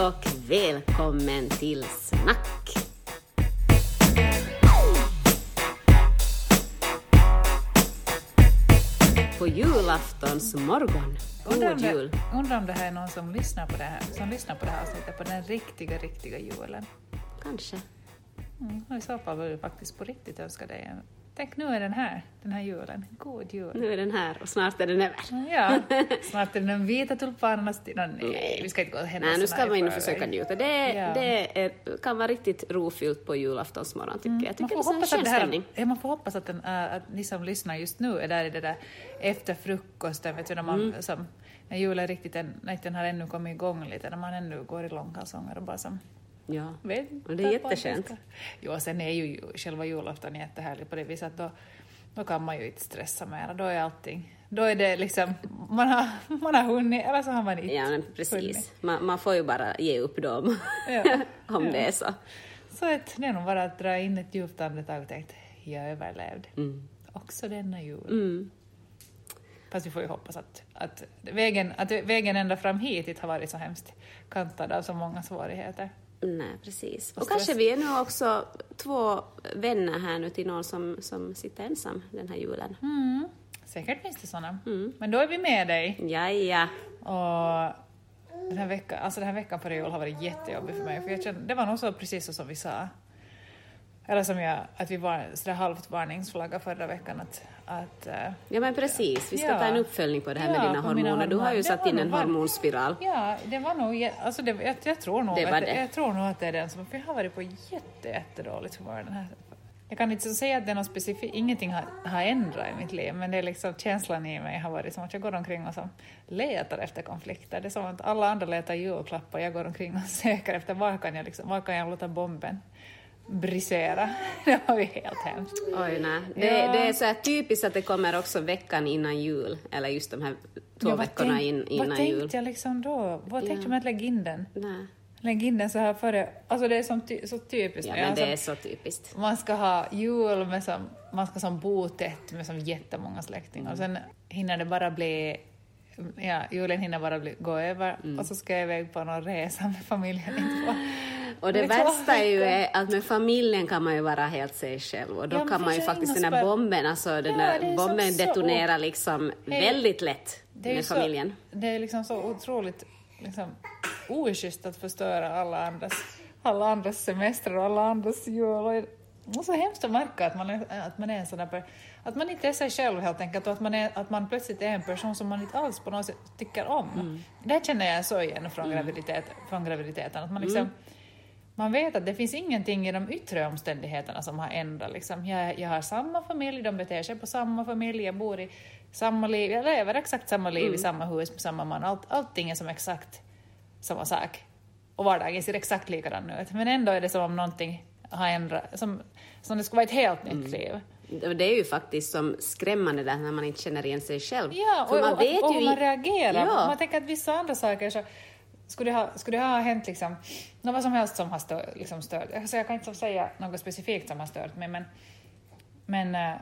och välkommen till Snack! På julaftons morgon. Undrar om, God jul! det, undrar om det här är någon som lyssnar på det här, som lyssnar på det här avsnittet på den riktiga, riktiga julen. Kanske. Mm, I så fall vill jag faktiskt på riktigt önska dig en... Tänk, nu är den här, den här julen. God jul. Nu är den här och snart är den över. Ja, snart är den vita tulpanernas tid. Nå, Nej, vi ska inte gå Nej, nu ska händelserna man i ju förväg. försöka njuta. Det, Ja. det är, kan vara riktigt rofyllt på julaftonsmorgon tycker jag. Jag tycker Mm, Man får, hoppas att det här, ja, man får hoppas att, den, äh, att ni som lyssnar just nu är där i det där efter frukosten, vet du, när, man, Mm. som, när julen riktigt när den har ännu kommit igång lite, när man ännu går i långkalsonger och bara som Ja. Och det är ska- Jo, sen är ju själva julafton jättehärlig på det viset att då, då kan man ju inte stressa mer. Då är allting, då är det liksom, man har, man har hunnit eller så har man inte Ja, precis. Man, man får ju bara ge upp dem Ja. om Ja. det är så. Så att det är nog bara att dra in ett djupt andetag och tänka jag överlevde. Mm. Också denna jul. Mm. Fast vi får ju hoppas att, att, vägen, att vägen ända fram hit inte har varit så hemskt kantad av så många svårigheter. Nej, precis. Och Och kanske vi är nu också två vänner här nu till någon som, som sitter ensam den här julen. Mm. Säkert finns det sådana. Mm. Men då är vi med dig. Ja, ja. Och den här veckan, alltså den här veckan före jul har varit jättejobbig för mig, för jag kände, det var nog så precis så som vi sa. Eller som jag, att vi var sådär halvt varningsflagga förra veckan att, att eh, Ja, men precis. Vi ska Ja. ta en uppföljning på det här Ja, med dina mina hormoner. Du har ju hormoner. satt Det in var en bara- hormonspiral. Ja, det var nog, alltså det, jag, jag, tror nog Det att, var det. jag tror nog att det är den som, för jag har varit på jätte, jättedåligt humör den här jag kan inte säga att det är något specifikt, ingenting har, har ändrat i mitt liv, men det är liksom känslan i mig har varit som att jag går omkring och som letar efter konflikter. Det är som att alla andra letar julklappar, jag går omkring och söker efter var kan jag, liksom, var kan jag låta bomben brisera. Det var ju helt hemskt. Oj, nej. Det, Ja. det är så typiskt att det kommer också veckan innan jul, eller just de här två Ja, vad veckorna tänk- in, innan Vad jul. tänkte jag liksom då? Vad tänkte jag med att lägga in den? Nej. Lägg in den så här före, alltså det är som ty, så typiskt. Ja, men det som- är så typiskt. Man ska ha jul med som, man ska som bo tätt med som jättemånga släktingar och sen hinner det bara bli, ja, julen hinner bara bli, gå över och så ska jag iväg på någon resa med familjen. Och det värsta är ju att med familjen kan man ju vara helt sig själv och då Ja, kan man ju faktiskt den spä- bomben, alltså den Ja, där det bomben så- detonerar liksom Hej. väldigt lätt Det med så- familjen. Det är liksom så otroligt liksom, oschysst att förstöra alla andras, alla andras semester och alla andras jul. Och det så hemskt att märka att man är, att man är en sån där att man inte är sig själv helt enkelt och att man, är, att man plötsligt är en person som man inte alls på något sätt tycker om. Det här känner jag så igen från, graviditet, från graviditeten. Att man, liksom, man vet att det finns ingenting i de yttre omständigheterna som har ändrat. Liksom. Jag, jag har samma familj, de beter sig på samma familj, jag bor i samma liv, jag lever exakt samma liv i samma hus med samma man. Allt, allting är som exakt samma sak. Och vardagen ser exakt likadan ut. Men ändå är det som om någonting har ändrat, som, som det skulle vara ett helt nytt liv. Och Det är ju faktiskt som skrämmande där när man inte känner igen sig själv. Ja, För och, man och, vet och ju hur man reagerar. Ja. Man tänker att vissa andra saker så skulle det ha, skulle det ha hänt liksom, något som helst som har stört, liksom stört. Alltså jag kan inte säga något specifikt som har stört mig, men, men eh,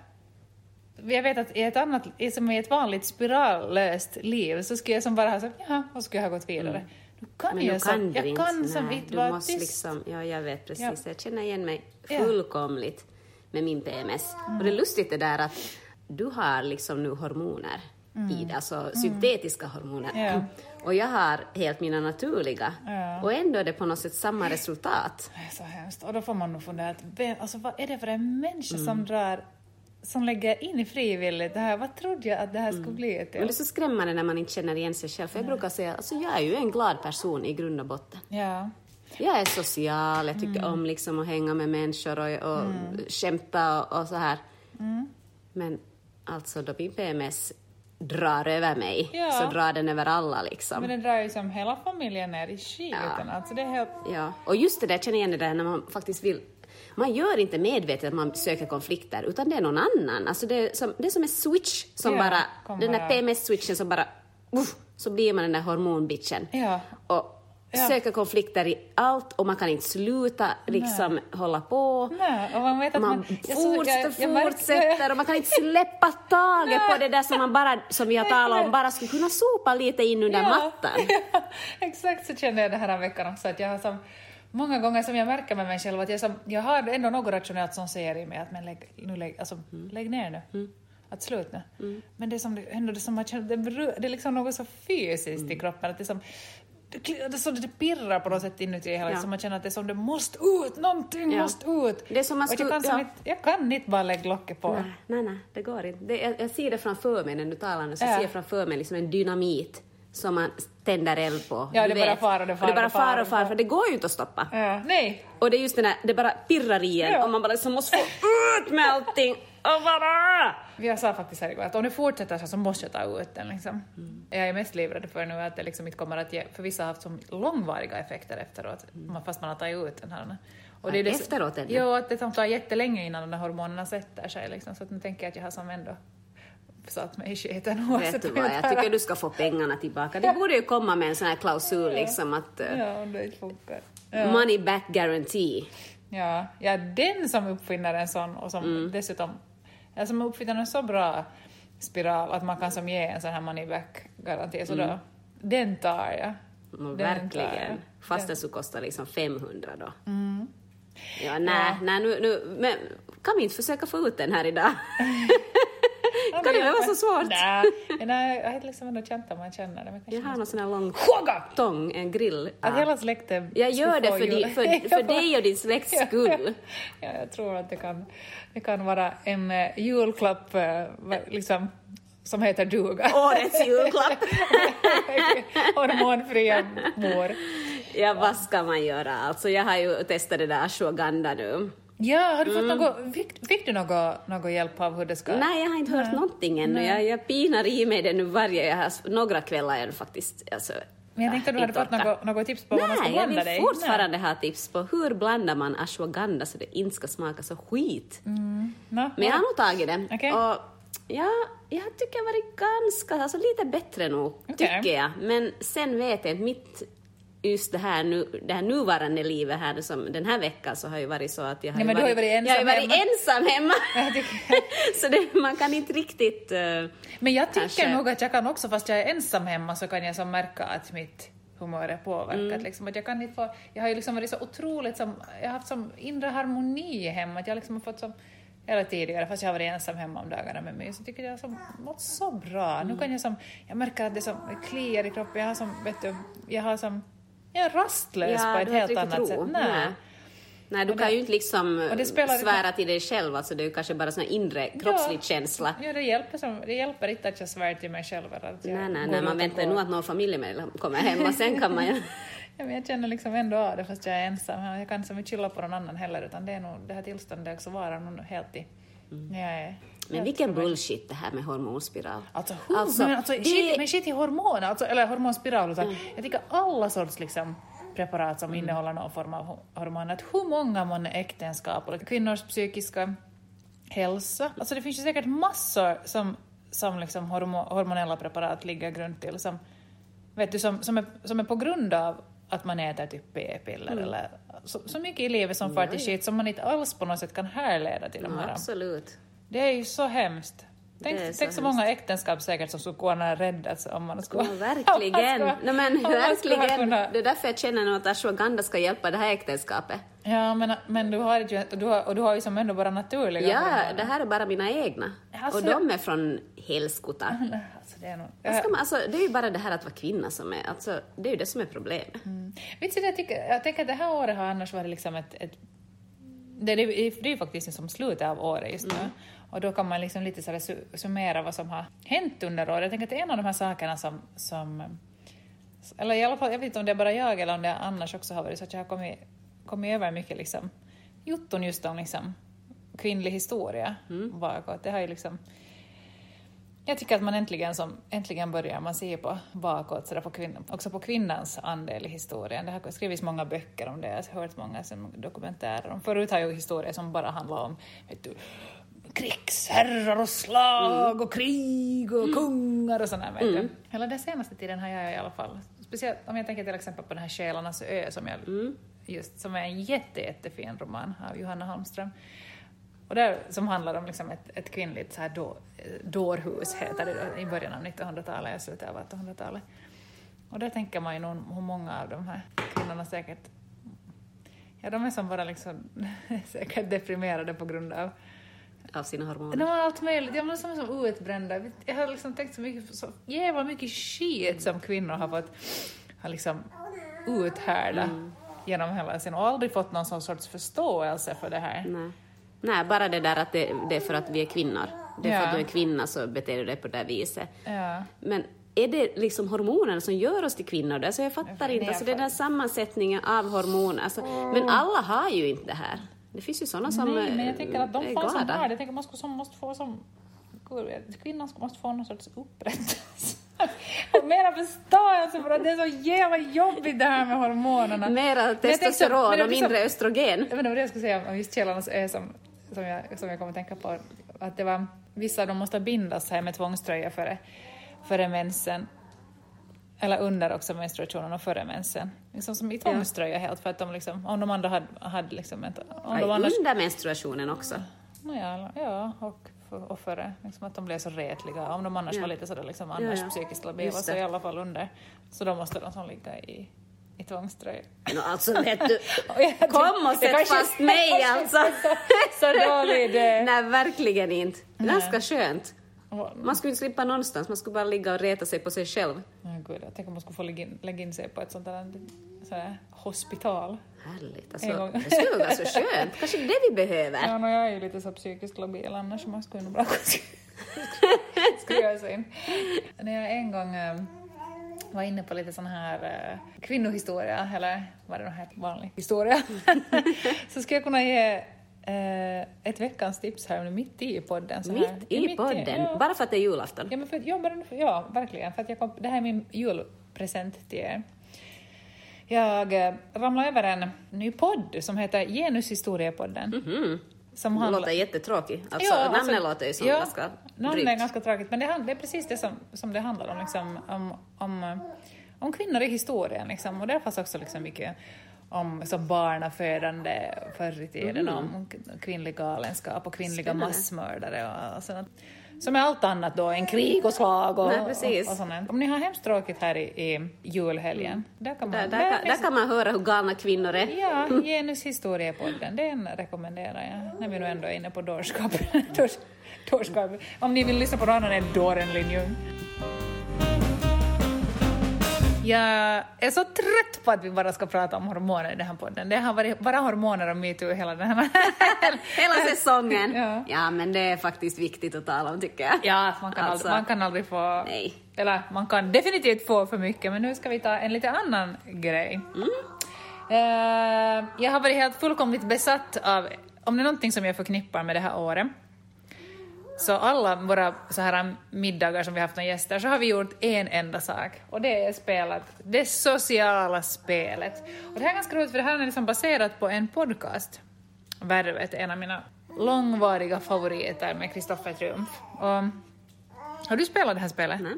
jag vet att i ett annat, som i ett vanligt spirallöst liv så skulle jag som bara ha sagt jaha, och skulle jag ha gått vidare. Nu kan Men jag kan du jag inte. kan som inte du vara måste tyst. liksom, ja, jag vet precis. Ja. Jag känner igen mig Ja. fullkomligt med min PMS. Och det är lustigt det där att du har liksom nu hormoner i det, alltså syntetiska hormoner. Mm. Ja. Och jag har helt mina naturliga. Ja. Och ändå är det på något sätt samma resultat. Det är så hemskt. Och då får man nog fundera, att alltså, vad är det för en människa Mm. som drar, som lägger in i frivilligt det här? Vad trodde jag att det här skulle bli till? Och det är så skrämmande när man inte känner igen sig själv. För jag brukar säga, alltså jag är ju en glad person i grund och botten. Ja. Jag är social, jag tycker Mm. om liksom att hänga med människor och, och skämta och, och så här. Mm. Men alltså då min PMS drar över mig Ja. så drar den över alla liksom. Men det drar ju som hela familjen ner i skiten. Ja. Alltså det är helt... Ja. Och just det där, känner igen det där när man faktiskt vill man gör inte medvetet att man söker konflikter, utan det är någon annan. Alltså det, är som, det är som en switch som Ja, bara, den där PMS-switchen som bara, uff, så blir man den där hormonbitchen. Ja. Och Ja. söka konflikter i allt och man kan inte sluta liksom hålla på. Nej, och man vet att Man man... fortsätter, jag- jag fortsätter och man kan inte släppa taget på det där som man bara, som vi har talat om, bara skulle kunna sopa lite in under mattan. Ja, exakt så känner jag den här veckan också, att jag har som många gånger som jag märker med mig själv att jag, som, jag har ändå något rationellt som säger i mig att men lägg, nu lägg, alltså, Mm. lägg ner nu. Att slut nu. Men det är som, ändå det som man känner, det, är liksom något så fysiskt Mm. i kroppen att det är som det, det, det pirrar på något sätt inuti hela, Ja. som man känner att det är som det måste ut, någonting Ja. måste ut. Det är som man Och jag, skulle- kan ja. inte, jag kan inte bara lägga locket på. Nej, nej, nej, det går inte. Det, jag, jag ser det framför mig när du talar nu, så Ja. ser jag framför mig liksom en dynamit som man tänder eld på. Ja, det bara far och det far och det bara far och far, för det går ju inte att stoppa. Ja, nej, Och det är just det där, det bara pirrar i en Ja. och man bara liksom måste få ut med allting. Och bara... Jag sa faktiskt här igår att om det fortsätter så, så måste jag ta ut den. Liksom. Jag är mest livrädd för nu att det liksom inte kommer att ge, för vissa har haft så långvariga effekter efteråt, man- fast man har tagit ut den här. Och Ja, det efteråt ännu? Jo, att det tar jättelänge innan de där hormonerna sätter sig. Liksom. Så att nu tänker jag att jag har som ändå satt mig i skiten Vet du vad, jag tycker du ska få pengarna tillbaka. Det borde ju komma med en sån här klausul liksom att uh, Ja, om det inte funkar. Ja. money back guarantee. Ja, ja, den som uppfinner en sån och som Mm. dessutom ja, som uppfinner en så bra spiral att man kan som ge en sån här money back-garanti, så då, den tar jag. Mm, Den tar jag. verkligen. Fast den skulle kosta liksom 500 då. Ja, nej, Ja. nej nu, nu, men kan vi inte försöka få ut den här idag? Kan det vara så svårt? Nej, nej jag har liksom ändå känt att man känner det. Jag har någon sån här lång tång, en grill. Att hela släkten Jag gör det för, di, för, för dig och din släkts skull. Ja, jag tror att det kan, det kan vara en uh, julklapp eh, liksom, som heter duga. Årets julklapp. Hormonfria mor. Ja, vad ska man göra? Alltså, jag har ju testat det där ashwagandha nu. Ja, har du fått Mm. något, fick, fick du något, något hjälp av hur det ska... Nej, jag har inte hört någonting ännu. Jag, jag pinar i mig det nu varje... Jag har, några kvällar är det faktiskt... Alltså, Men jag tänkte att du hade fått något, något tips på vad man ska Nej, jag blanda vill dig. fortfarande ha tips på hur blandar man ashwagandha så det inte ska smaka så skit. Nej. Nå, Men jag har nog tagit det. Okej. Och ja, jag tycker jag har varit ganska, alltså lite bättre nog, Okej. tycker jag. Men sen vet jag inte, mitt just det här, nu, det här nuvarande livet här, som den här veckan så har ju varit så att jag har, Nej, du har varit ensam jag har varit hemma. ensam hemma. Så det, man kan inte riktigt... eh, Men jag tycker Kanske. nog att jag kan också, fast jag är ensam hemma, så kan jag som märka att mitt humör är påverkat. Mm. Liksom, att jag, kan inte få, jag har ju liksom varit så otroligt som, jag har haft som inre harmoni hemma, att jag liksom har fått som, eller tidigare, fast jag har varit ensam hemma om dagarna med mig, så tycker jag som mått så bra. Mm. Nu kan jag som, jag märker att det som kliar i kroppen, jag har som, vet du, jag har som, är rastlös på ett helt annat riktigt sätt. ro. Nej. Nej, du Och kan det- ju inte liksom det svära till dig själv, alltså det är ju kanske bara sån här inre kroppslig känsla. Ja, det hjälper, som, det hjälper inte att jag svär till mig själv. Att jag Nej, nej, nej, man väntar ju nog att någon familjemedlem kommer hem och sen kan man ju... Ja, men jag känner liksom ändå av det fast jag är ensam. Jag kan inte skylla på någon annan heller utan det är nog det här tillståndet också vara nog helt i... när Jag är, Mm. Men vilken bullshit det här med hormonspiral. Alltså, hur, Alltså, men, alltså det- shit, men shit i hormoner, alltså, eller hormonspiral. Utan, Mm. Jag tycker alla sorts liksom, preparat som innehåller någon form av ho- hormoner, att hur många man äktenskap och kvinnors psykiska hälsa. Alltså det finns ju säkert massor som, som liksom hormo, hormonella preparat ligger grund till, som, vet du, som, som, är, som är på grund av att man äter typ p-piller eller så, så mycket i livet som far till skit som man inte alls på något sätt kan härleda till de Ja, här. absolut. Det är ju så hemskt. Tänk, så tänk så, många äktenskap säkert som skulle kunna räddas om man skulle... Ja, verkligen. om man skulle- no, men, om man verkligen. kunnat- Det är därför jag känner att ashwagandha ska hjälpa det här äktenskapet. Ja, men, men du har ju, du har, och du har ju som ändå bara naturliga Ja, hormoner. det här är bara mina egna. Alltså, och de är från helskota. Alltså, det, är nog, ska man, alltså, det är ju bara det här att vara kvinna som är, alltså, det är ju det som är problemet. Mm. Vet du, jag, tycker, jag tänker att det här året har annars varit liksom ett... ett det, det, det är ju faktiskt som slutet av året just nu. Mm. Och då kan man liksom lite så här su- summera vad som har hänt under året. Jag tänker att det är en av de här sakerna som, som... Eller i alla fall, jag vet inte om det är bara jag eller om det annars också har varit så att jag har kommit, kommit över mycket liksom jotton just om liksom kvinnlig historia Mm. bakåt. Det har ju liksom... Jag tycker att man äntligen, som, äntligen börjar man se på bakåt, så på kvinn, också på kvinnans andel i historien. Det har skrivits många böcker om det, jag har hört många som dokumentärer om. Förut har ju historier som bara handlat om vet du, krigsherrar och slag och krig och kungar och sådär. Du. Hela den senaste tiden har jag i alla fall, speciellt om jag tänker till exempel på den här Själarnas ö som jag just, som är en jätte, jättefin roman av Johanna Holmström. Och där, som handlar om liksom ett, ett kvinnligt så här då, dårhus, heter det i början av 1900-talet, i slutet av 1800-talet. Och där tänker man ju nog hur många av de här kvinnorna säkert Ja, de är som bara liksom säkert deprimerade på grund av Av sina hormoner. de har allt möjligt, ja, men som är som utbrända. Jag har liksom tänkt så mycket, så jävla mycket skit som kvinnor har fått har liksom uthärda genom hela sin och aldrig fått någon sån sorts förståelse för det här. Nej. Nej, bara det där att det, det är för att vi är kvinnor. Det är för Ja. att du är kvinna så beter du dig på det där viset. Ja. Men är det liksom hormonerna som gör oss till kvinnor? Alltså jag fattar inte. Alltså den här sammansättningen av hormoner. Alltså, Men alla har ju inte det här. Det finns ju sådana som Nej, men eh, jag tänker att de fan som har det, tänker man som måste få som kvinnan måste få någon sorts upprättelse. Mera förståelse för att det är så jävla jobbigt det här med hormonerna. Mera testosteron men det och så- mindre östrogen. Vet inte vad det jag skulle säga om just Källarnas ö som, som, jag, som jag kommer att tänka på. Att det var, vissa av dem måste bindas här med tvångströja före, före mensen. Eller under också menstruationen och före mensen. Liksom som i tvångströja helt för att de liksom, om de andra hade, hade liksom inte, om de annars, Under menstruationen också. Nåja, ja, och, och före, liksom att de blev så retliga. Om de annars Ja. var lite sådär liksom annars Ja, ja. psykiskt labila så i alla fall under. Så då måste de som ligga i, i tvångströja. No, alltså vet du, jag kom och sätt kanske- fast mig alltså. Så, dålig det. Nej, verkligen inte. Ganska skönt. Man skulle inte slippa någonstans, man skulle bara ligga och reta sig på sig själv. nej, gud, jag tänker om man skulle få lägga in, lägga in sig på ett sånt där, sådär, hospital. Härligt. En Alltså, gång. det skulle vara så skönt. Kanske det vi behöver. Ja, no, jag är ju lite så psykiskt labil annars, man skulle nog bra skriva sig in. När jag en gång eh, var inne på lite sån här eh, kvinnohistoria, eller vad det nu heter, vanlig historia, så skulle jag kunna ge ett veckans tips här mitt i podden. Så här. Mitt i podden, ja. bara för att det är julafton. Ja, men för, ja, bara, ja, verkligen. För att jag kom, det här är min julpresent till er. Jag eh, ramlade över en ny podd som heter Genushistoriepodden. Som Det handlar... låter jättetråkigt. Alltså, namnet låter ju som ja, ganska namnet är drygt. ganska tråkigt, men det, det är precis det som, som det handlar om, liksom, om, om, eh, om kvinnor i historien. Liksom. Och där fanns också liksom mycket om som barnafödande förr i tiden, om k- kvinnlig galenskap och kvinnliga Mm. Spännande. massmördare och, sånt. Som är allt annat då än krig och slag och, Nej, och, och sånt. Om ni har hemskt tråkigt här i, i julhelgen, där kan man... Där, där, kan, där kan man höra hur galna kvinnor är. Ja, Genushistoriepodden, den rekommenderar jag. När vi nu ändå är inne på dårskap. Dårs- dårskap. Om ni vill lyssna på någon annan än Dåren Linjung. Jag är så trött på att vi bara ska prata om hormoner i den här podden. Det har varit bara hormoner och metoo hela den här... Hela säsongen. Ja. Ja. men det är faktiskt viktigt att tala om tycker jag. Ja, man kan, Alltså, aldrig, man kan aldrig få... Nej. Eller man kan definitivt få för mycket, men nu ska vi ta en lite annan grej. Eh, jag har varit helt fullkomligt besatt av, om det är någonting som jag förknippar med det här året, så alla våra så här middagar som vi haft med gäster så har vi gjort en enda sak och det är spelat det sociala spelet. Och det här är ganska roligt för det här är liksom baserat på en podcast, Värvet, en av mina långvariga favoriter med Kristoffer Triumf. Och, har du spelat det här spelet? Nej.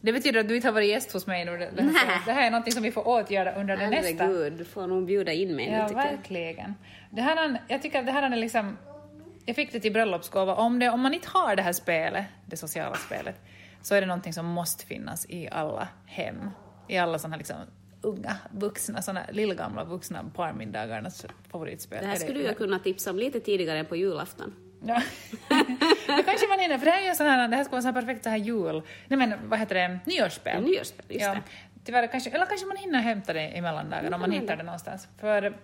Det betyder att du inte har varit gäst hos mig nu. Det, det, Nej. det här är något som vi får åtgärda under det nästa. Herregud, du får nog bjuda in mig nu Ja, tycker jag. verkligen. Det här är, jag tycker att det här är liksom... Jag fick det till bröllopsgåva. Om, det, om man inte har det här spelet, det sociala spelet, så är det någonting som måste finnas i alla hem. I alla såna här liksom unga, vuxna, såna lillgamla vuxna parmiddagarnas favoritspel. Det här Är skulle jag kunna tipsa om lite tidigare än på julafton. Ja. det kanske man hinner, för det här är ju sån här, det här ska vara så här perfekt så här jul... Nej men vad heter det, nyårsspel. Nyårsspel, just det. Tyvärr, kanske, eller kanske man hinner hämta det i mellandagarna om man hittar det någonstans. För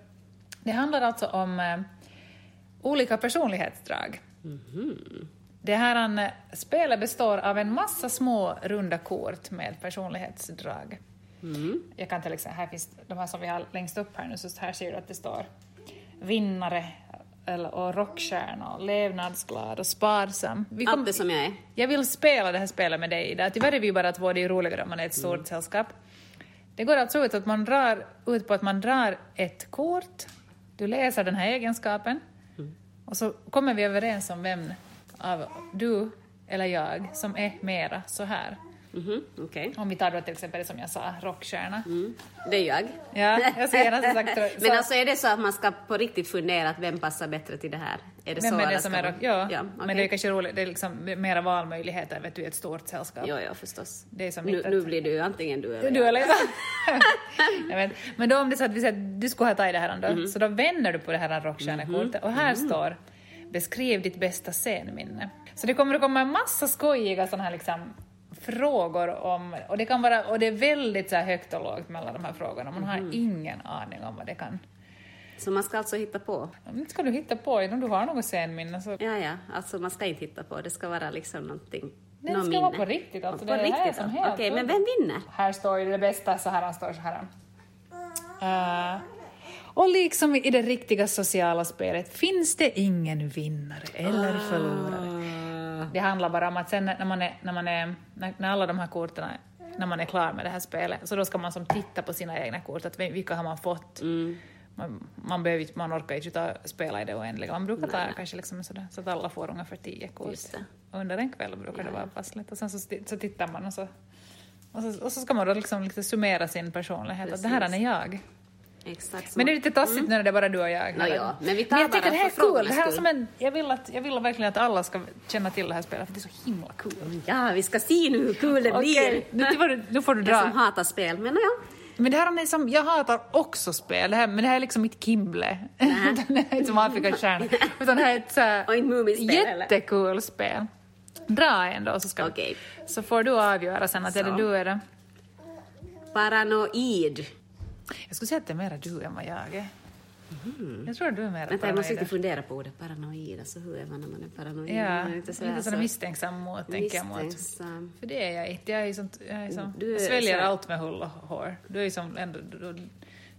det handlar alltså om eh, olika personlighetsdrag. Det här spelet består av en massa små runda kort med personlighetsdrag. Jag kan till exempel, här finns de här som vi har längst upp här nu, så här ser du att det står vinnare eller, och rockstjärna och levnadsglad och sparsam. Vi kom- Allt det som jag är. jag vill spela det här spelet med dig idag. Tyvärr är vi bara två, det är roligare om man är ett stort sällskap. Det går alltså ut, att man drar, ut på att man drar ett kort, du läser den här egenskapen och så kommer vi överens om vem av du eller jag som är mera så här. Mhm, Okej. Om vi tar då till exempel det som jag sa, rockstjärna. Mm. Det är jag. Ja, jag ser sagt så. Men alltså är det så att man ska på riktigt fundera att vem passar bättre till det här? Är det Vem så? eller det som är man-? Ja, ja men okej. det är kanske roligt, det är liksom mera valmöjligheter vet du, i ett stort sällskap. Jo, jo, förstås. Det är som nu, att- nu blir du antingen du eller Du jag. eller jag vet. Men då om det är så att vi säger att du skulle ha tagit det här då, Mhm. så då vänder du på det här rockstjärnekortet och här står beskriv ditt bästa scenminne. Så det kommer att komma en massa skojiga sådana här liksom frågor om, och det kan vara, och det är väldigt så här högt och lågt mellan de här frågorna, man har Mhm. ingen aning om vad det kan. Så man ska alltså hitta på? Om ska du hitta på, om du har något scenminne så Ja, ja, alltså man ska inte hitta på, det ska vara liksom någonting, Det någon ska minne. vara på riktigt, alltså, på det är det här riktigt, som helt- Okej, men vem vinner? Här står ju det bästa, så här han står så här. Eh, och liksom i det riktiga sociala spelet finns det ingen vinnare eller förlorare. Det handlar bara om att sen när man är, när, man är, när, alla de här korten, är- när man är klar med det här spelet, så då ska man som titta på sina egna kort, att vil- vilka har man fått? Mm. Man, man, behöver, man orkar ju inte ta, spela i det oändliga, man brukar ta kanske liksom sådär, så att alla får ungefär tio kort. Under en kväll brukar det vara passligt, och sen så, så tittar man och så och så, och så ska man då liksom lite summera sin personlighet, att det här är jag. Exakt. Men det är lite taskigt när det är bara du och jag. Nå ja, men vi tar jag tycker det här är kul. Det här som en, jag, vill att, jag vill verkligen att alla ska känna till det här spelet, för det är så himla kul. Ja, vi ska se nu hur kul det Okej, blir. nu, får du, nu får du Jag som dra. hatar spel, men ja. Men det här är som, jag hatar också spel, det här, men det här är liksom mitt Kimble. Det är inte Afrikastjärna, utan det här är ett så här jättekul spel. Dra en då så, ska, Okej. så får du avgöra sen att är det Så. du eller... Paranoid. Jag skulle säga att det är mera du än vad jag är. Jag tror du är Mm. Vänta, jag måste paranoid. inte fundera på ordet paranoid. Alltså hur är man när man är paranoid? Ja, Man är lite inte sådär, sådär så- misstänksam mot, tänker jag mot. För det är jag inte. Jag, är sånt, jag, är som, Du är jag sväljer så allt med hull och hår. Du är som ändå... Du,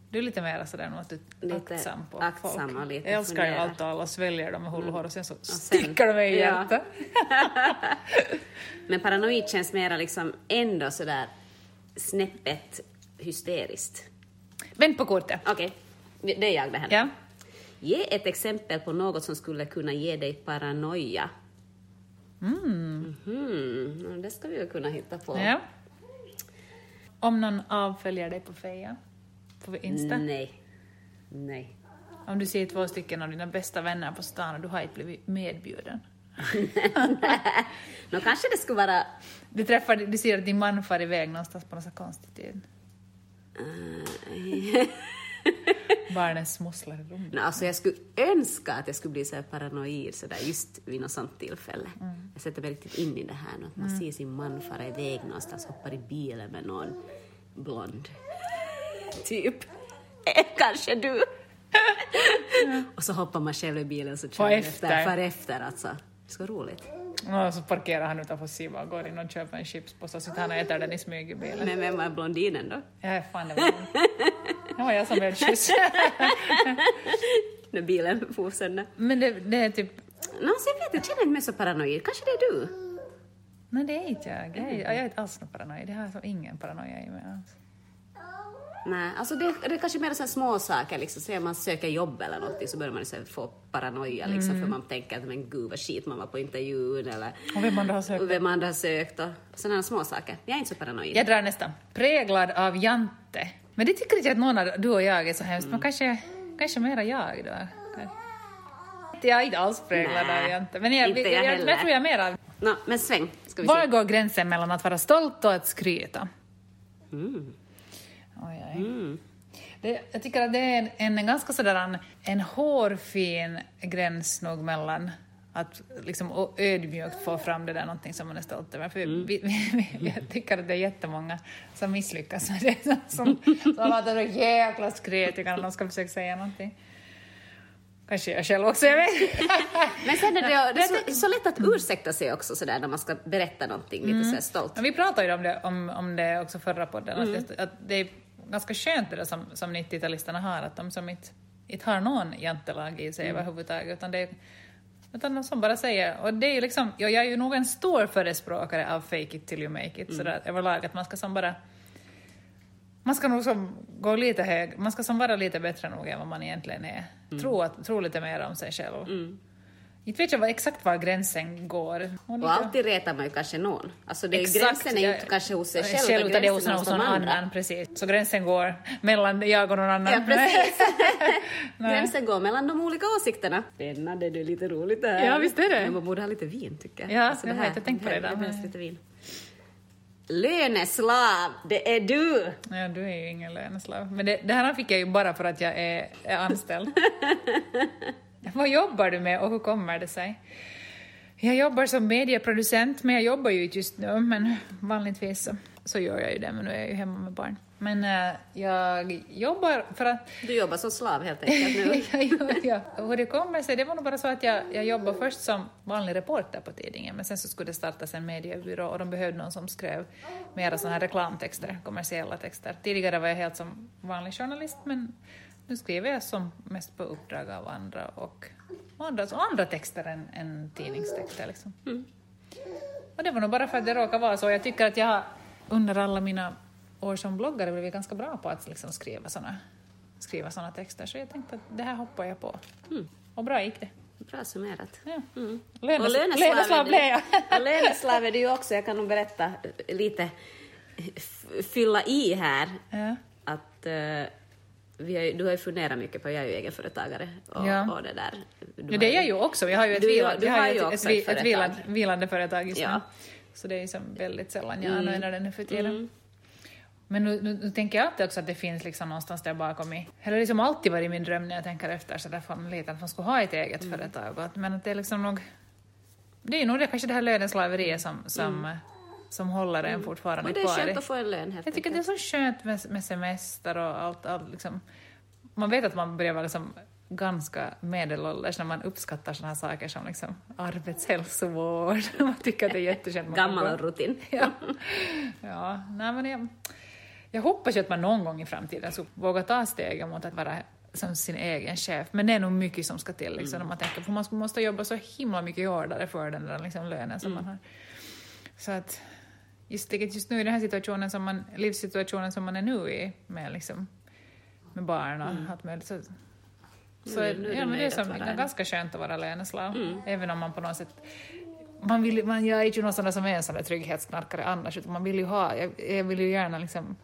du är lite mer sådär du är Lite aktsam på aktsam folk. och lite jag älskar ju allt och alla sväljer dem med hull och hår och sen så sen- stickar de mig i Ja. hjärtat. Men paranoid känns mera liksom ändå sådär snäppet hysteriskt. Vänd på kortet. Okej, det är jag det här. Ja. Ge ett exempel på något som skulle kunna ge dig paranoia. Mm. Mhm, Det ska vi ju kunna hitta på. ja. Om någon avföljer dig på Feja, på Insta. Nej. Nej. Om du ser två stycken av dina bästa vänner på stan och du har inte blivit medbjuden. Nå, kanske det skulle vara... Du träffar, du ser att din man far iväg någonstans på något så konstig tid. Barnen smusslar i rummet. Nå, alltså jag skulle önska att jag skulle bli så här paranoid så där just vid något sånt tillfälle. Mm. Jag sätter mig riktigt in i det här nu, att man ser sin man fara iväg någonstans, hoppar i bilen med någon blond. typ. Eh, Kanske du. och så hoppar man själv i bilen så kör man efter. Far efter alltså. Det ska vara roligt. Och så parkerar han utanför Siva och går in och köper en chipspåse och sitter han och äter den i smyg i bilen. Men vem var blondinen då? Ja, fan det var hon. Det var jag som blev kyss. När bilen for sönder. Men det, det är typ... Så jag vet, jag känner inte mig så paranoid. Kanske det är du? Nej, det är inte jag. Jag är, jag är inte alls någon paranoid. Jag har alltså ingen paranoia i mig alls. Nej, alltså det, det är kanske mer så små saker liksom. Så man söker jobb eller något så börjar man så få paranoia liksom Mm. för man tänker att men gud vad skit man var på intervjun eller Och vem man då har sökt. och vem andra har sökt och sådana små saker. Jag är inte så paranoid. Jag drar nästa. Präglad av Jante. Men det tycker inte att någon av du och jag är så hemskt, Mm. men kanske, kanske mera jag då. Jag är inte alls präglad av Jante. Men jag, inte jag, jag jag, jag tror jag är mera... Nå, men sväng, ska vi Var se. går gränsen mellan att vara stolt och att skryta? Mm. Oj, oj. Mm. Det, jag tycker att det är en, en ganska sådär en, en hårfin gräns nog mellan att liksom ödmjukt få fram det där någonting som man är stolt över. För Mm. vi, vi, vi, jag tycker att det är jättemånga som misslyckas med det, som, som låter så jäkla skretiga när de ska försöka säga någonting. Kanske jag själv också, jag vet. Men sen är det, det är så, så lätt att ursäkta sig också sådär när man ska berätta någonting lite så här stolt. Men vi pratade ju om det, om, om det också förra podden, Mm. att, att det är ganska skönt det där som, som 90-talisterna har, att de som inte, inte har någon jantelag i Mm. sig överhuvudtaget, utan det är utan de som bara säger, och det är ju liksom, ja, jag är ju nog en stor förespråkare av fake it till you make Mm. it, sådär överlag, att man ska som bara man ska nog som gå lite hög, man ska som vara lite bättre nog än vad man egentligen är. Mm. Tro, att, tro lite mer om sig själv. Inte vet jag vad, exakt var gränsen går. Och Och alltid retar man ju kanske någon. Alltså det, Exakt, gränsen är ju inte kanske hos sig själv, själv utan det är hos gränsen någon, annan. Precis. Så gränsen går mellan jag och någon annan. Ja, precis. gränsen går mellan de olika åsikterna. Spännande, det är lite roligt det här. Ja, visst är det. Men man borde ha lite vin tycker jag. Ja, jag har inte tänkt på det Det behövs lite vin. Löneslav, det är du! Ja, du är ju ingen löneslav. Men det, det här fick jag ju bara för att jag är, är anställd. Vad jobbar du med och hur kommer det sig? Jag jobbar som medieproducent, men jag jobbar ju inte just nu, men vanligtvis så, så gör jag ju det, men nu är jag ju hemma med barn. Men eh, jag jobbar för att Du jobbar som slav helt enkelt nu. ja, ja, ja. Hur det kommer sig, det var nog bara så att jag, jag jobbade först som vanlig reporter på tidningen, men sen så skulle det startas en mediebyrå och de behövde någon som skrev mera sådana här reklamtexter, kommersiella texter. Tidigare var jag helt som vanlig journalist, men nu skriver jag som mest på uppdrag av andra och andra, så andra texter än, än tidningstexter. Liksom. Och det var nog bara för att det råkar vara så. Jag tycker att jag under alla mina år som bloggare blivit ganska bra på att liksom skriva såna skriva såna texter, så jag tänkte att det här hoppar jag på. Och bra gick det. Bra summerat. Ja. Mm. Lönes- Och löneslav blev jag. Och löneslav är du ju också, jag kan nog berätta lite, fylla i här, Ja. att vi har, du har ju funderat mycket på, jag är ju egenföretagare och, Ja. och det där. Du Ja, det är ju- jag ju också. Jag har ju ett, Du- vila, du jag har har ju ju ett, också ett, ett ett företag. vilande, företag just Ja. Mm. nu. Så det är ju som väldigt sällan jag använder den nu för tiden. Men nu, nu, nu tänker jag alltid också att det finns liksom någonstans där bakom i, eller liksom alltid varit min dröm när jag tänker efter så där från liten att man skulle ha ett eget Mm. företag. Men att det är liksom nog, det är nog det, kanske det här löneslaveriet som, som, som håller en fortfarande Och det är kvar. skönt att få en lön helt jag tycker det är så skönt med, med semester och allt, allt liksom. Man vet att man börjar vara liksom ganska medelålders när man uppskattar såna här saker som liksom arbetshälsovård. man tycker att det är jätteskönt. Gammal rutin. Ja, ja nej, men jag, jag hoppas ju att man någon gång i framtiden så vågar ta steget mot att vara som sin egen chef. Men det är nog mycket som ska till liksom, när man tänker på man måste jobba så himla mycket hårdare för den där liksom, lönen som man har. Så att just, just nu i den här situationen som man, livssituationen som man är nu i med, liksom, med barn och allt möjligt. Så, så Nu- är, nu är du ja, men det är som, det ganska skönt att vara löneslav. Även om man på något sätt man vill, man, jag är ju någon sån där som är en sån där trygghetsknarkare annars, utan man vill ju ha, jag, jag vill ju gärna liksom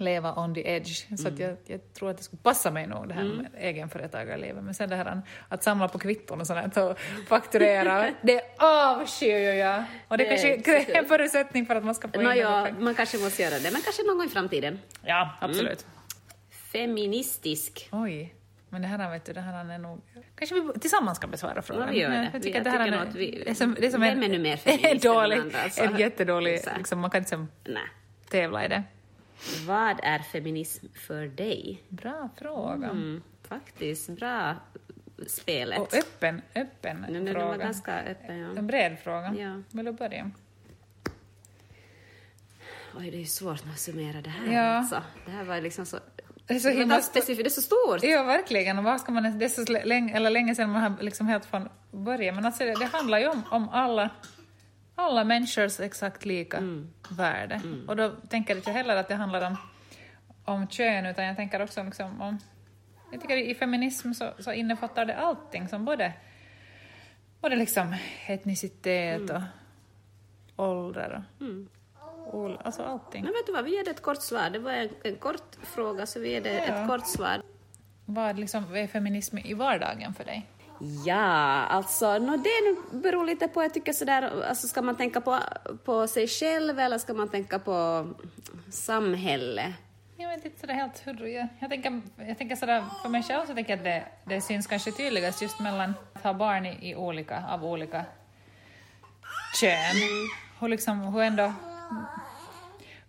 leva on the edge, så att jag, jag tror att det skulle passa mig nog det här med egenföretagarlivet. Men sen det här att samla på kvitton och sånt och fakturera, det avskyr ju jag. Och det, Det kanske är en förutsättning för att man ska få in den ja, man kanske måste göra det, men kanske någon gång i framtiden. Ja, absolut. Feministisk. Oj. Men det här vet du, det här är nog... Kanske vi tillsammans ska besvara frågan. Ja, vi gör det. Jag tycker att jag det här tycker är, nog att vi- det är som, det är som vem är nu mer feminist än dålig, andra, alltså? en jättedålig, liksom, man kan inte liksom Nej. tävla i det. Vad är feminism för dig? Bra fråga. Mm, faktiskt, bra spelet. Och öppen, öppen den var fråga. ganska öppen, ja. En bred fråga. Ja. Vill du börja? Oj, det är ju svårt att summera det här Ja. alltså. Det här var liksom så... Det är så var himla specifikt, det är så stort. Ja, verkligen. Och vad ska man, det är så länge, eller länge sedan man har liksom helt från början. Men alltså det, det handlar ju om, om alla, alla människors exakt lika Mm. värde. Och då tänker jag inte heller att det handlar om, om kön, utan jag tänker också liksom om... Jag tycker i feminism så, så innefattar det allting som både, både liksom etnicitet och ålder och... Mm. Alltså allting. Men vet du vad, vi ger det ett kort svar. Det var en, en kort fråga, så vi ger det Ja. ett kort svar. Vad liksom är feminism i vardagen för dig? Ja, alltså no, det beror lite på, jag tycker sådär, alltså ska man tänka på, på sig själv eller ska man tänka på samhälle? Jag vet inte sådär helt hur jag, jag tänker, jag tänker sådär, för mig själv så tänker jag att det, det syns kanske tydligast just mellan att ha barn i, i olika, av olika kön. Hur liksom, hur ändå,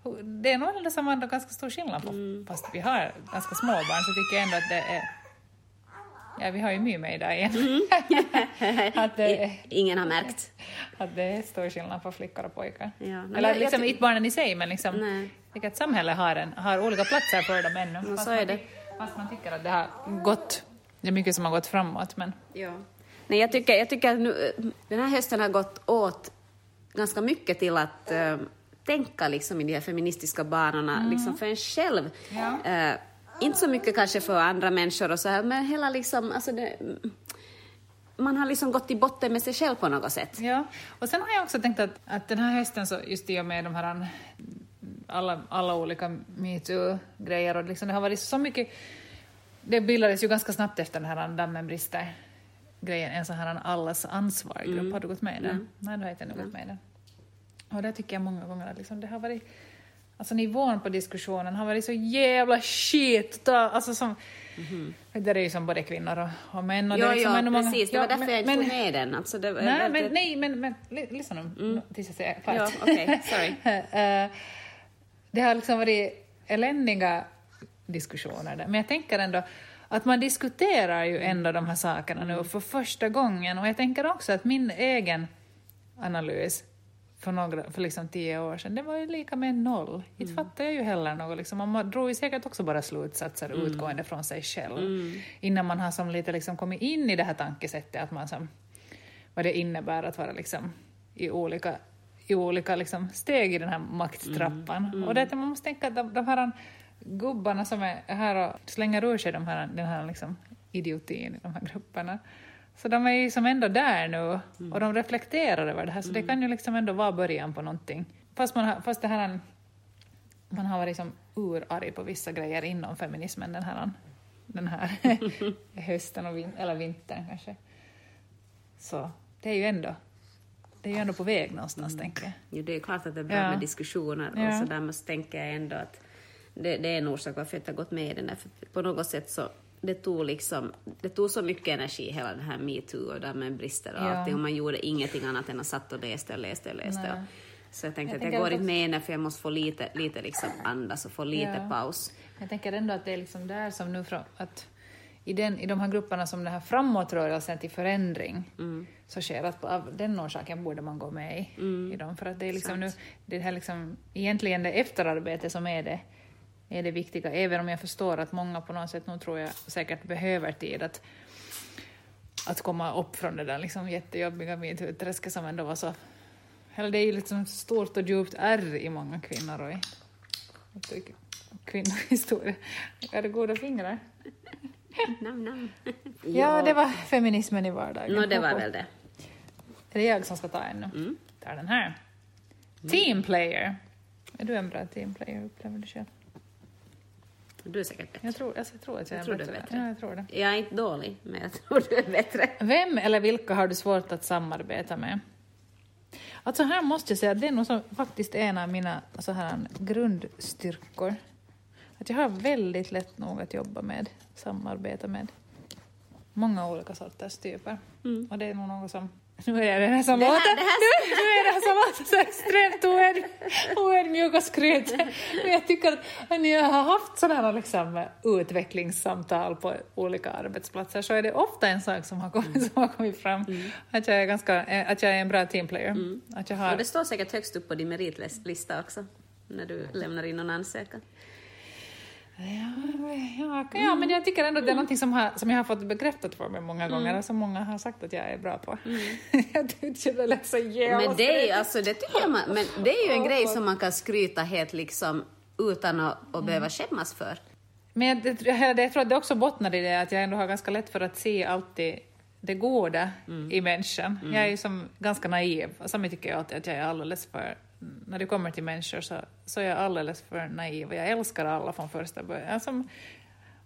hur, det är nog ändå som ändå ganska stor skillnad på, fast vi har ganska små barn så tycker jag ändå att det är, ja vi har ju My med där igen, att, det, I, ingen har märkt. att det är stor skillnad på flickor och pojkar. Ja, Eller jag- liksom jag inte barnen i sig, men liksom, Nej. att samhället har, en, har olika platser för dem ännu. Ja, fast, så är man, det. fast man tycker att det har gått, det är mycket som har gått framåt, men Ja. Nej, jag tycker, jag tycker nu, den här hösten har gått åt ganska mycket till att eh, tänka liksom i de här feministiska banorna, liksom för en själv. Ja. Eh, inte så mycket kanske för andra människor och så här, men hela liksom, alltså det, man har liksom gått till botten med sig själv på något sätt. Ja, och sen har jag också tänkt att, att den här hösten, så just i och med de här alla, alla olika metoo-grejer och liksom det har varit så mycket, det bildades ju ganska snabbt efter den här dammen brister grejen, en sån här allas ansvar-grupp. Mm. Har du gått med i den? Mm. Nej, du har inte ännu gått med i den. Och där tycker jag många gånger att liksom det har varit, alltså nivån på diskussionen har varit så jävla shit. Alltså som, Det är ju som både kvinnor och, och män. Och Jo, det är liksom jo, många- precis. Det var Ja, därför men- jag inte men- tog med den. Alltså, det, Nej, det, men, nej, men, men lyssna nu tills jag säger klart. Ja, okej, sorry. Eh, det har liksom varit eländiga diskussioner där, men jag tänker ändå att man diskuterar ju ändå de här sakerna nu för första gången och jag tänker också att min egen analys för, några, för liksom tio år sedan, det var ju lika med noll. Inte fattar jag ju heller något. Liksom. Man drog ju säkert också bara slutsatser utgående från sig själv. Innan man har som lite liksom kommit in i det här tankesättet, att man som, vad det innebär att vara liksom i olika, i olika liksom steg i den här makttrappan. Och det att man måste tänka att de, de här gubbarna som är här och slänger ur sig de här, den här liksom idiotin i de här grupperna, så de är ju som ändå där nu och de reflekterar över det här, så det kan ju liksom ändå vara början på någonting. Fast, man har, fast det här, man har varit som urarg på vissa grejer inom feminismen den här, den här hösten och vin, eller vintern kanske. Så det är ju ändå, det är ju ändå på väg någonstans, tänker jag. Jo, det är klart att det är bra Ja. med diskussioner Ja. och sådär, men så tänker jag ändå att det, det är en orsak varför jag inte har gått med i den där, för på något sätt så det tog liksom, det tog så mycket energi hela den här metoo och där med brister och Ja. allting och man gjorde ingenting annat än att satt och läste och läste och läste. Och, så jag tänkte Jag att jag går inte med den för jag måste få lite, lite liksom andas och få lite Ja. paus. Jag tänker ändå att det är liksom där som nu från, att i, den, i de här grupperna som den här framåtrörelsen till förändring så sker att av den orsaken borde man gå med i, i dem. För att det är liksom nu, det här liksom, egentligen det efterarbete som är det, är det viktiga, även om jag förstår att många på något sätt, nu tror jag säkert behöver tid att, att komma upp från det där liksom jättejobbiga metoo-träsket som ändå var så, eller det är ju liksom ett stort och djupt ärr i många kvinnor och i, kvinnohistoria. Jag hade goda fingrar. Nam, nam. Ja, det var feminismen i vardagen. Nå, det var väl det. Är det jag som ska ta en nu? Mm. Ta den här. Team player. Är du en bra team player, upplever du själv? Du är säkert bättre. Jag tror, alltså, jag tror att jag, Jag tror är du är bättre. bättre. Ja, jag tror det. Jag är inte dålig, men jag tror du är bättre. Vem eller vilka har du svårt att samarbeta med? Alltså här måste jag säga att det är nog som faktiskt en av mina så här, grundstyrkor. Att jag har väldigt lätt nog att jobba med, samarbeta med många olika sorters typer. Och det är nog något som... Nu är det här som Det här- låter, det här- nu, nu är här som låter så extremt oödmjuk och skryt. Men jag tycker att när jag har haft sådana liksom, utvecklingssamtal på olika arbetsplatser så är det ofta en sak som har kommit, som har kommit fram. Att, jag är ganska, att jag är en bra teamplayer. Att jag har, Och det står säkert högst upp på din meritlista också, när du lämnar in någon ansökan. Ja, ja, men jag tycker ändå att det är någonting som, har, som jag har fått bekräftat för mig många gånger och som många har sagt att jag är bra på. jag tycker det lät så jävla Men det, är, alltså, det tycker jag man, men det är ju en grej som man kan skryta helt liksom utan att, att behöva skämmas för. Men jag, det, jag, jag tror att det också bottnar i det att jag ändå har ganska lätt för att se alltid det goda i människan. Jag är ju som ganska naiv, och samtidigt tycker jag alltid att jag är alldeles för... När det kommer till människor så, så är jag alldeles för naiv och jag älskar alla från första början. Alltså,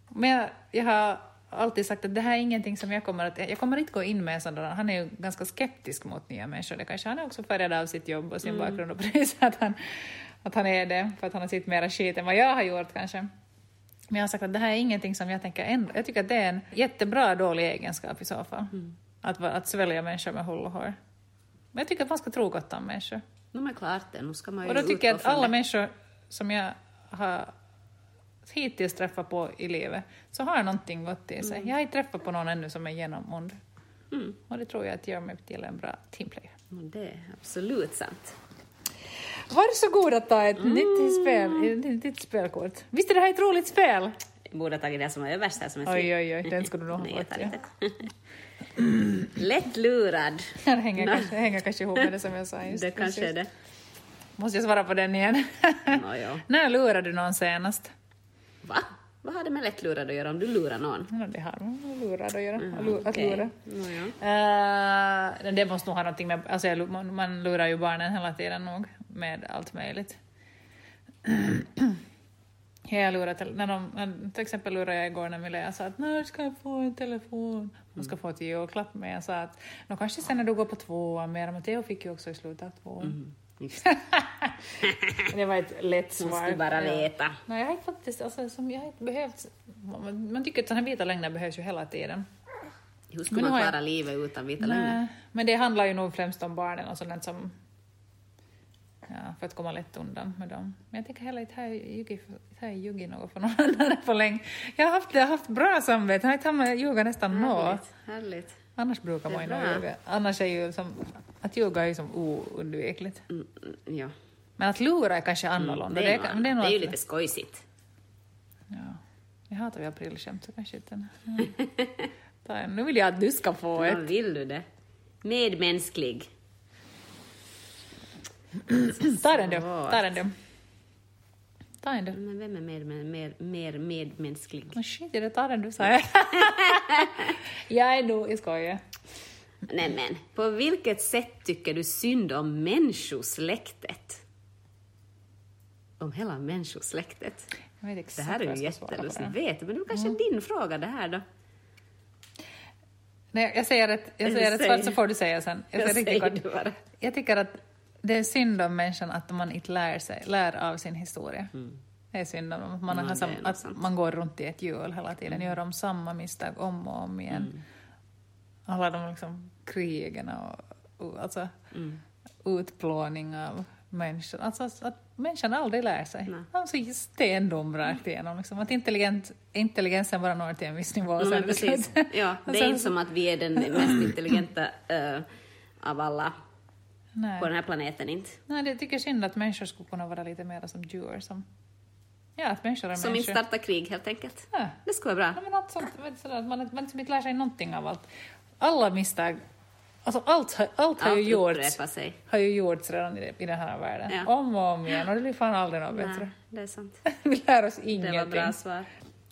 men jag, jag har alltid sagt att det här är ingenting som jag kommer att... Jag kommer inte gå in med en sån där... Han är ju ganska skeptisk mot nya människor. Det kanske han är också färgad av sitt jobb och sin bakgrund och precis att han, att han är det, för att han har sett mera skit än vad jag har gjort kanske. Men jag har sagt att det här är ingenting som jag tänker ändra. Jag tycker att det är en jättebra dålig egenskap i så fall. Att, vara- att svälja människor med hull och hår. Men jag tycker att man ska tro gott om människor. No, men klart det, nu ska man ju Och då tycker jag att alla det. människor som jag har hittills träffat på i livet så har någonting gott i sig. Jag har inte träffat på någon ännu som är genomond. Mm. Och det tror jag att gör mig till en bra teamplayer. Mm, Det är absolut sant. Varsågod att ta ett nytt, spel, ett nytt spelkort. Visst är det här ett roligt spel? Jag borde ha tagit det som var överst här som är Oj, oj, oj, den skulle du nog ha fått. Ja. inte. Lätt lurad. Det hänger, Nå. kanske, hänger kanske ihop med det som jag sa just Det kanske är precis. det. Måste jag svara på den igen? Nå, ja. När lurade du någon senast? Va? Vad har det med lättlurad att göra om du lurar någon? Ja, det har med lurad att göra. att lu- att lura. Nåja. Eh, det måste nog ha någonting med... Alltså jag, man, man lurar ju barnen hela tiden nog med allt möjligt. Ja, jag lurar när de, när, till exempel lurade jag igår när Milea sa att när ska jag få en telefon? Hon ska få ett julklapp men jag sa att nå kanske sen när du går på tvåan mer, men Theo fick ju också i slutet av tvåan. Mm, det. Det var ett lätt svar. Måste bara Ja. veta. Nej, jag har faktiskt, alltså, som jag har behövt, man, man tycker att sådana här vita lögner behövs ju hela tiden. Hur ska Men man har jag- klara livet utan vita lögner? Men det handlar ju nog främst om barnen och sådant som... Ja, för att komma lätt undan med dem. Men jag tänker heller inte har jag ljugit något för någon annan på länge. Jag har haft, jag har haft bra samvete, jag har inte ljuga nästan något. Härligt. Annars brukar Det är man ju nog ljuga. Annars är ju som... Att ljuga är ju som oundvikligt. Mm, mm, ja. Men att lura är kanske annorlunda. Det är, det är annat. nog det är ju lite skojsigt. Ja. Jag hatar ju aprilskämt så kanske inte... Ja. En. Nu vill jag att du ska få ett. Ja, vill du det? Medmänsklig. Ta den du. Ta den du. Ta en du. Men vem är mer, mer, mer, medmänsklig? Men skit i det, ta den du sa jag. jag är nog, jag skojar. Nej men, på vilket sätt tycker du synd om människosläktet? Om hela människosläktet? Jag vet Det här är ju jag jättelustigt, vet men det är kanske din fråga det här då? Nej, jag säger ett, jag säger ett Säg. svar så får du säga sen. Jag, Jag säger riktigt säger jag tycker att det är synd om människan att man inte lär, sig, lär av sin historia. Det är synd om att man, Mm. Ja, har sam, att. Mm. man går runt i ett hjul hela tiden, gör om samma misstag om och om igen. Alla de liksom krigen och, och alltså, Mm. utplåning av människor. Alltså att människan aldrig lär sig. Nej. De är så stendum rakt igenom. Liksom. Att intelligent, intelligensen bara når till en viss nivå. Det precis. Ja, det är inte som att vi är den mest intelligenta eh, av alla Nej. på den här planeten inte. Nej, det tycker jag synd att människor skulle kunna vara lite mer som djur. Som, ja, att människor är Som inte människor. startar krig helt enkelt. Ja. Det skulle vara Ja, bra. men något sånt, sådär, att man, man liksom inte lär sig någonting av allt. Alla misstag, alltså allt, har- allt har ju Allt gjorts, sig. har ju gjorts redan i, i den här världen. Ja. Om och om igen och det blir fan aldrig något bättre. Nej, det är sant. Vi lär oss Det var ingenting. bra svar.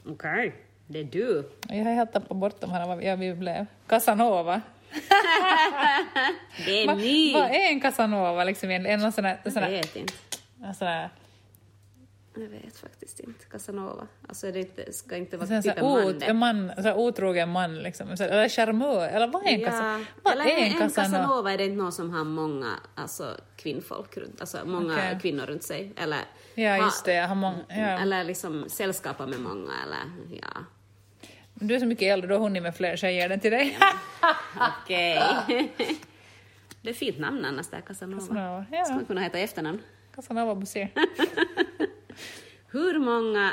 Okej, det är du. Jag har helt tappat bort de här, vad ja, vi blev. Casanova. Det är Va, vad är en Casanova? Liksom, en, en sån här, Jag sån här, vet inte. en sån här, Jag vet faktiskt inte. Casanova. Alltså det inte, ska inte vara typ en man en man, så här otrogen man liksom. Så, eller charmör, eller vad är en, Casa, vad eller är en, en Casanova? Casanova är det inte någon som har många alltså, kvinnfolk runt, alltså många Okej. kvinnor runt sig. Eller, Ja, ha- just det. Jag har många, ja. eller liksom sällskapa med många eller ja. Du är så mycket äldre, du har hunnit med fler ger den till dig. Okej. det är ett fint namn annars där, Casanova. Casanova, ja. man kunna heta efternamn. Casanova Bossier. Hur många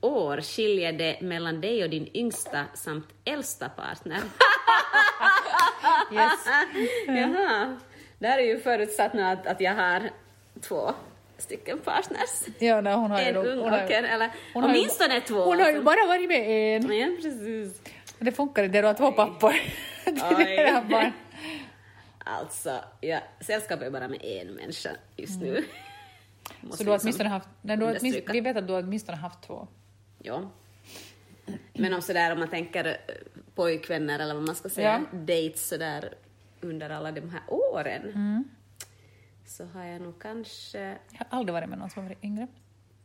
år skiljer det mellan dig och din yngsta samt äldsta partner? Yes. Jaha. Där är ju förutsatt nu att, att jag har två stycken partners. Ja, nej, hon har En ung hon och en, eller hon har ju- åtminstone två. Hon har ju alltså. bara varit med en. Ja, precis. Det funkar inte, du har två pappor. Oj. Alltså, ja, sällskap är bara med en människa just nu. Mm. Så du har liksom åtminstone haft, nej, du har åtminstone, vi vet att du har åtminstone haft två. Ja. Men om sådär om man tänker eh, pojkvänner eller vad man ska säga, Ja. dates sådär under alla de här åren. Mm. Så har jag nog kanske, Jag har aldrig varit med någon som har varit yngre.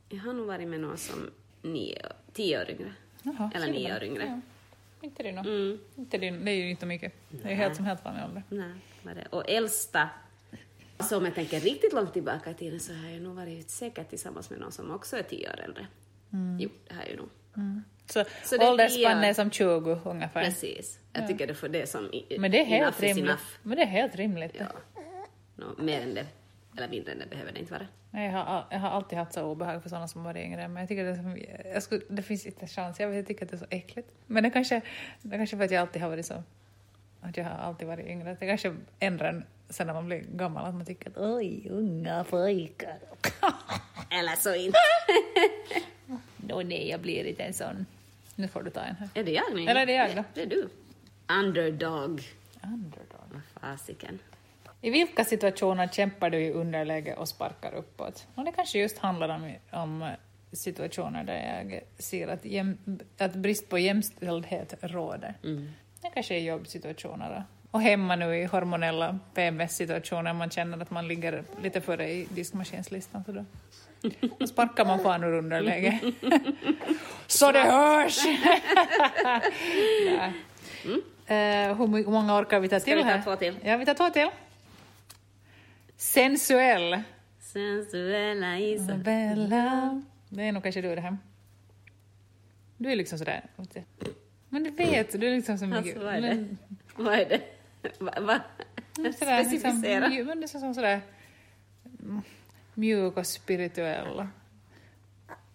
jag har nog varit med någon som nio, tio år yngre. Jaha, Eller nio år yngre. Ja. Inte det nog. Mm. Inte det, det är ju inte mycket. Det är Nej. helt som helt vanlig ålder. Nej, var det. Och äldsta, så om jag tänker riktigt långt tillbaka i tiden så har jag nog varit säkert tillsammans med någon som också är tio år äldre. Jo, det har jag ju nog. Så, Så det är som 20 ungefär. Precis. Jag tycker det får det som i, Men det är helt enough rimligt. enough. Men det är helt rimligt. Ja. Nå, mer än det, eller mindre än det behöver det inte vara. Nej, Jag har, jag har alltid haft så obehag för sådana som varit yngre, men jag tycker det, som, jag skulle, det finns inte en chans. Jag, vet, jag tycker att det är så äckligt. Men det kanske, det kanske för att jag alltid har varit så, att jag har alltid varit yngre. Det kanske ändrar sen när man blir gammal, att man tycker att oj, unga pojkar. Eller så inte. Nå nej, jag blir inte en sån. Nu får du ta en här. Är det jag nu? Eller är det jag då? Det är du. Underdog. Underdog. Vad fasiken. I vilka situationer kämpar du i underläge och sparkar uppåt? Och det kanske just handlar om, om situationer där jag ser att, jäm, att brist på jämställdhet råder. Mm. Det kanske är jobbsituationer och hemma nu i hormonella PMS-situationer man känner att man ligger lite före i diskmaskinslistan så då, då sparkar man fan ur underläge. så det hörs! Nej. Eh, hur många orkar vi ta Ska till vi ta här? två till? Ja, vi tar två till. Sensuell. Sensuella Isabella. Bella. Det är nog kanske du det här. Du är liksom sådär... Men du vet, du är liksom så mycket... Alltså, vad är det? men- Vad är det? Va? sådär, liksom, Specificera. mju- men det är som sådär mjuk och spirituell. och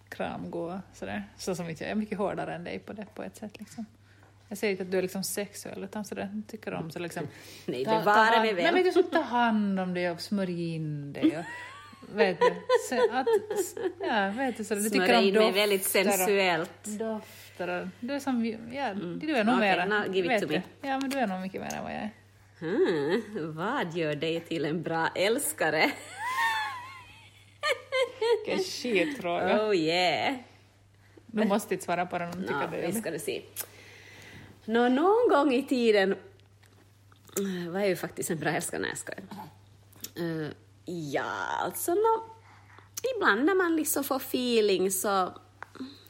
Kramgod sådär. Så som inte jag är mycket hårdare än dig på det på ett sätt liksom. Jag säger inte att du är liksom sexuell utan sådär, tycker om så liksom... Nej, ta- bevara hand- mig väl. Men vet du, så ta hand om dig och smörj in dig och vet du, så att, ja, vet du, så du tycker Smörja om in mig väldigt och- sensuellt. Dofter och, du är som, ja, du är nog Okej, mera. now give it to du. me. Ja, men du är nog mycket mer än vad jag är. Hmm, vad gör dig till en bra älskare? Vilken skitfråga. Oh yeah. Du måste inte svara på den om du tycker Nå, det vi ska du se. Nå, någon gång i tiden var jag ju faktiskt en bra älskare. Nej, jag skojar. Eh, ja, alltså nå, ibland när man liksom får feeling så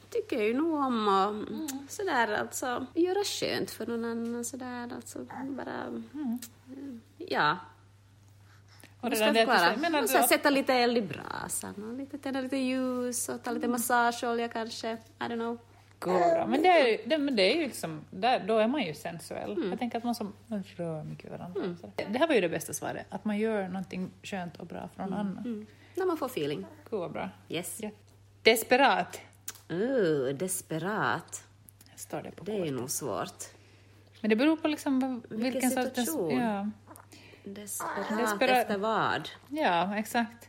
tycker jag ju nog om att sådär alltså göra skönt för någon annan sådär alltså bara ja. Och Hur det förklara? menar du att- sätta lite eld i brasan och lite, tända lite ljus och ta lite massageolja kanske. I don't know. Bra. Men det är ju, det, men det är ju liksom, där, då är man ju sensuell. Mm. Jag tänker att man, som, man rör mycket varandra. Så Det här var ju det bästa svaret, att man gör någonting skönt och bra för någon annan. Mm. När man får feeling. Gud vad bra. Yes. Ja. Desperat, Oh, desperat. står det på Det är nog svårt. Men det beror på liksom Vilken vilken sorts... situation. Ja, Desperat, Desperat. efter vad? ja, exakt.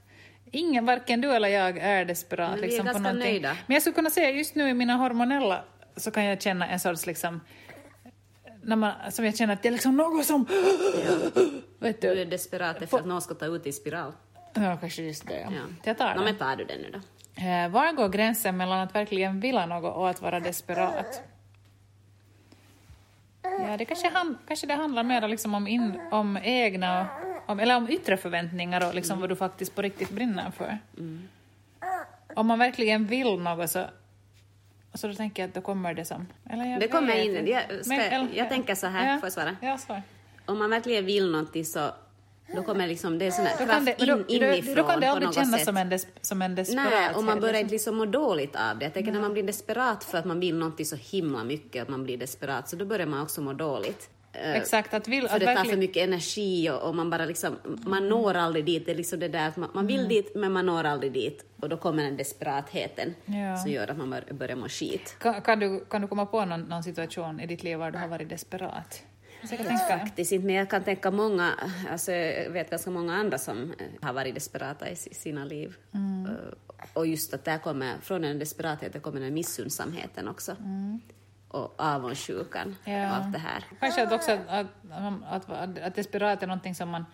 Ingen, varken du eller jag är desperat. Men vi är liksom, på ganska någonting. nöjda. Men jag skulle kunna säga just nu i mina hormonella så kan jag känna en sorts liksom när man, som jag känner att det är liksom något som... Vet Du du? är desperat efter att någon ska ta ut i spiral. Ja, kanske just det. Ja. Ja. Jag tar det. men tar du den nu då? Eh, var går gränsen mellan att verkligen vilja något och att vara desperat? Ja, det kanske, han, kanske det handlar mer liksom om, in, om egna, om, eller om yttre förväntningar och liksom vad du faktiskt på riktigt brinner för. Om man verkligen vill något så, så då tänker jag att då kommer det som... Eller jag Det kommer vet in- inte. jag ska- jag tänker så här, får jag svara? Ja, svar. Om man verkligen vill någonting så då kommer liksom, det är sån här Då kraft det, in, då, inifrån då kan det aldrig kännas sätt. som en, des, som en desperat. Nej, och man börjar liksom må dåligt av det. Jag tänker när man blir desperat för att man vill någonting så himla mycket, att man blir desperat, så då börjar man också må dåligt. Eh, Exakt, att vill... För Att det tar för verkligen, mycket energi och, och man bara liksom, man når aldrig dit. Det är liksom det där att man, man vill dit men man når aldrig dit. Och då kommer den desperatheten Ja. som gör att man bör- börjar må skit. kan, kan, du, kan du komma på någon, någon situation i ditt liv där du har varit desperat? Faktiskt inte, men jag kan tänka många, alltså jag vet ganska många andra som eh, har varit desperata i si- sina liv. Mm. Eh, Och just att där kommer, från den desperatheten kommer den missundsamheten också. Och avundsjukan Mm. Ja. och allt det här. Kanske att också att, att, att, att, desperat är någonting som man,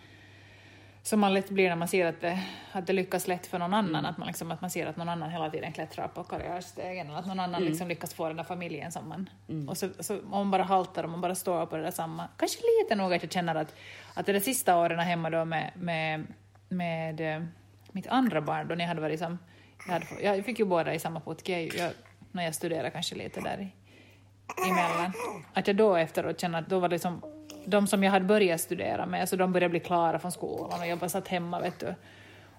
som man lätt blir när man ser att det, att det lyckas lätt för någon annan. Mm. Att, man liksom, att man ser att någon annan hela tiden klättrar på karriärstegen eller att någon Mm. annan liksom lyckas få den där familjen som man... Och så, så om man bara haltar och man bara står på det där samma. Kanske lite nog att jag känner att, att det där sista åren hemma då med, med, med eh, mitt andra barn, då när jag hade varit som... Jag, hade, jag fick ju båda i samma putke jag, jag, när jag studerade kanske lite där i, emellan. Att jag då efteråt känner att då var det liksom de som jag hade börjat studera med, alltså de började bli klara från skolan och jag bara satt hemma vet du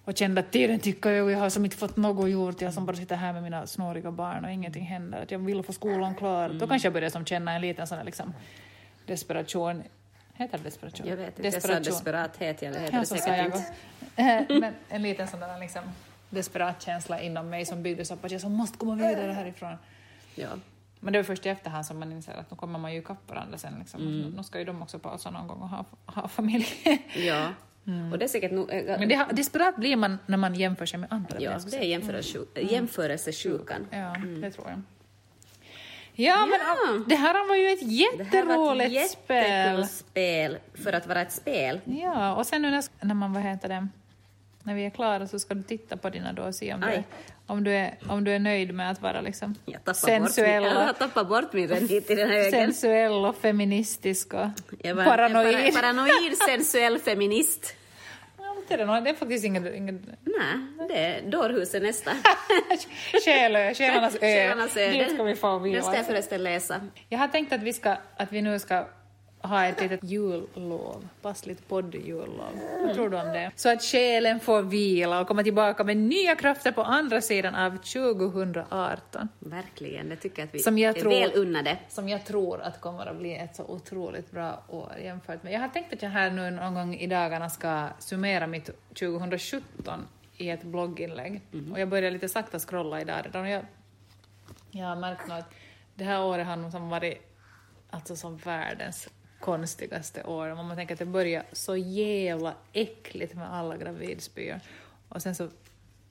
och kände att tiden tickar ju och jag har som inte fått något gjort, jag som bara sitter här med mina snåriga barn och ingenting händer, att jag vill få skolan klar. Då kanske jag började som känna en liten sån här liksom desperation, heter det desperation? Jag vet inte, jag sa desperathet, eller heter det så säkert jag inte. också. Men en liten sån där liksom desperat känsla inom mig som byggdes upp att jag som måste komma vidare härifrån. Ja. Men det är först i efterhand som man inser att nu kommer man ju ikapp varandra sen. Liksom. Mm. Nu ska ju de också pausa någon gång och ha, ha familj. ja. Och det är säkert nog... äh, Men det, desperat blir man när man jämför sig med andra. Ja, det är säga. jämförelsesjuk- jämförelsesjukan. Ja, det tror jag. Ja, men Ja. ah, det här var ju ett Det här var ett jätteroligt spel. spel för att vara ett spel. Ja, och sen nu när, när man, vad heter det, när vi är klara så ska du titta på dina då och se om, du är, om, du är, om du är nöjd med att vara liksom Jag sensuell, bort jag tappar bort min räddhit i den här sensuell och feministisk och Jag var paranoid. En para, paranoid sensuell feminist. Ja, det, är det faktiskt inget... inget Nej, det är dårhuset nästa. Själarnas ö. Själarnas ö. Dit ska vi få Den ska jag vila. förresten läsa. Jag har tänkt att vi, ska, att vi nu ska ha ett litet jullov, passligt poddjullov. Vad tror du om det? Så att själen får vila och komma tillbaka med nya krafter på andra sidan av 2018. Verkligen, det tycker jag att vi Som jag är tror- väl unnade. Som jag tror att kommer att bli ett så otroligt bra år jämfört med... Jag har tänkt att jag här nu någon gång i dagarna ska summera mitt 2017 i ett blogginlägg. Och jag börjar lite sakta scrolla idag redan jag, jag har märkt att det här året har nog som varit alltså som världens konstigaste år. Om man tänker att det började så jävla äckligt med alla gravidspyor och sen så,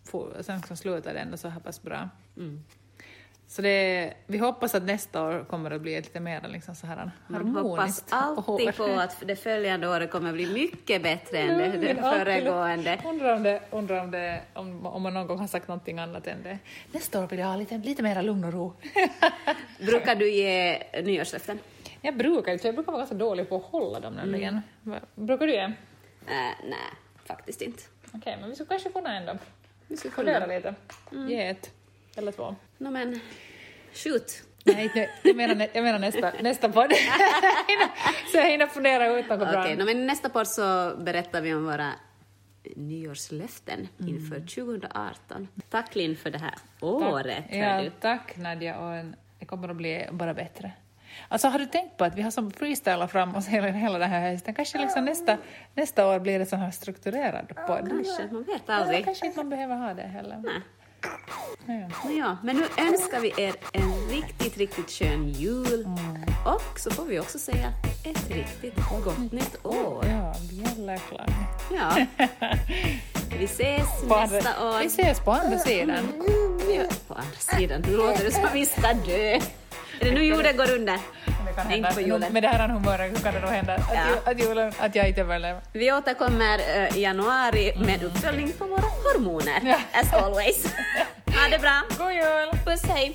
for- sen så slutade det ändå så här pass bra. Mm. Så det, vi hoppas att nästa år kommer att bli ett lite mer liksom så här Man hoppas harmoniskt alltid år. på att det följande året kommer att bli mycket bättre än det, det föregående. Undrar om, det, undrar om, det, om, om man någon gång har sagt någonting annat än det. Nästa år vill jag ha lite, lite mer lugn och ro. Brukar du ge nyårslöften? Jag brukar inte, jag brukar vara ganska dålig på att hålla dem nämligen. Mm. Brukar du ge? Äh, nej, faktiskt inte. Okej, men vi skulle kanske kunna ändå Vi skulle fundera lite. Ge ett eller två. No, men, shoot. Nej, inte- jag menar, jag menar nästa, nästa podd. så jag hinner fundera ut något bra. Okej, no, men nästa podd så berättar vi om våra nyårslöften Mm. inför 2018. Tack Linn för det här året. hör Ja, tack Nadja och det kommer att bli bara bättre. Alltså har du tänkt på att vi har som freestylat fram oss hela, hela den här hösten? Kanske liksom nästa, nästa år blir det så här strukturerad podd. Kanske, man vet Ja, aldrig. kanske inte man behöver ha det heller. Nej. Ja. Ja, men nu önskar vi er en riktigt, riktigt skön jul. Mm. Och så får vi också säga ett riktigt gott nytt år. Ja, bjällerklang. Ja. Vi ses På andra- nästa år. Vi ses på andra sidan. Ja, På andra sidan, nu låter det som att vi ska dö. Är det nu jorden går under? Det kan Inte hända, på julen. med det här humöret så kan det nog hända att, Ja. ju, att, julen, att jag inte överlever. Vi återkommer eh, i januari med uppföljning på våra hormoner. Ja. As always. Ha det bra. God jul! Puss, hej.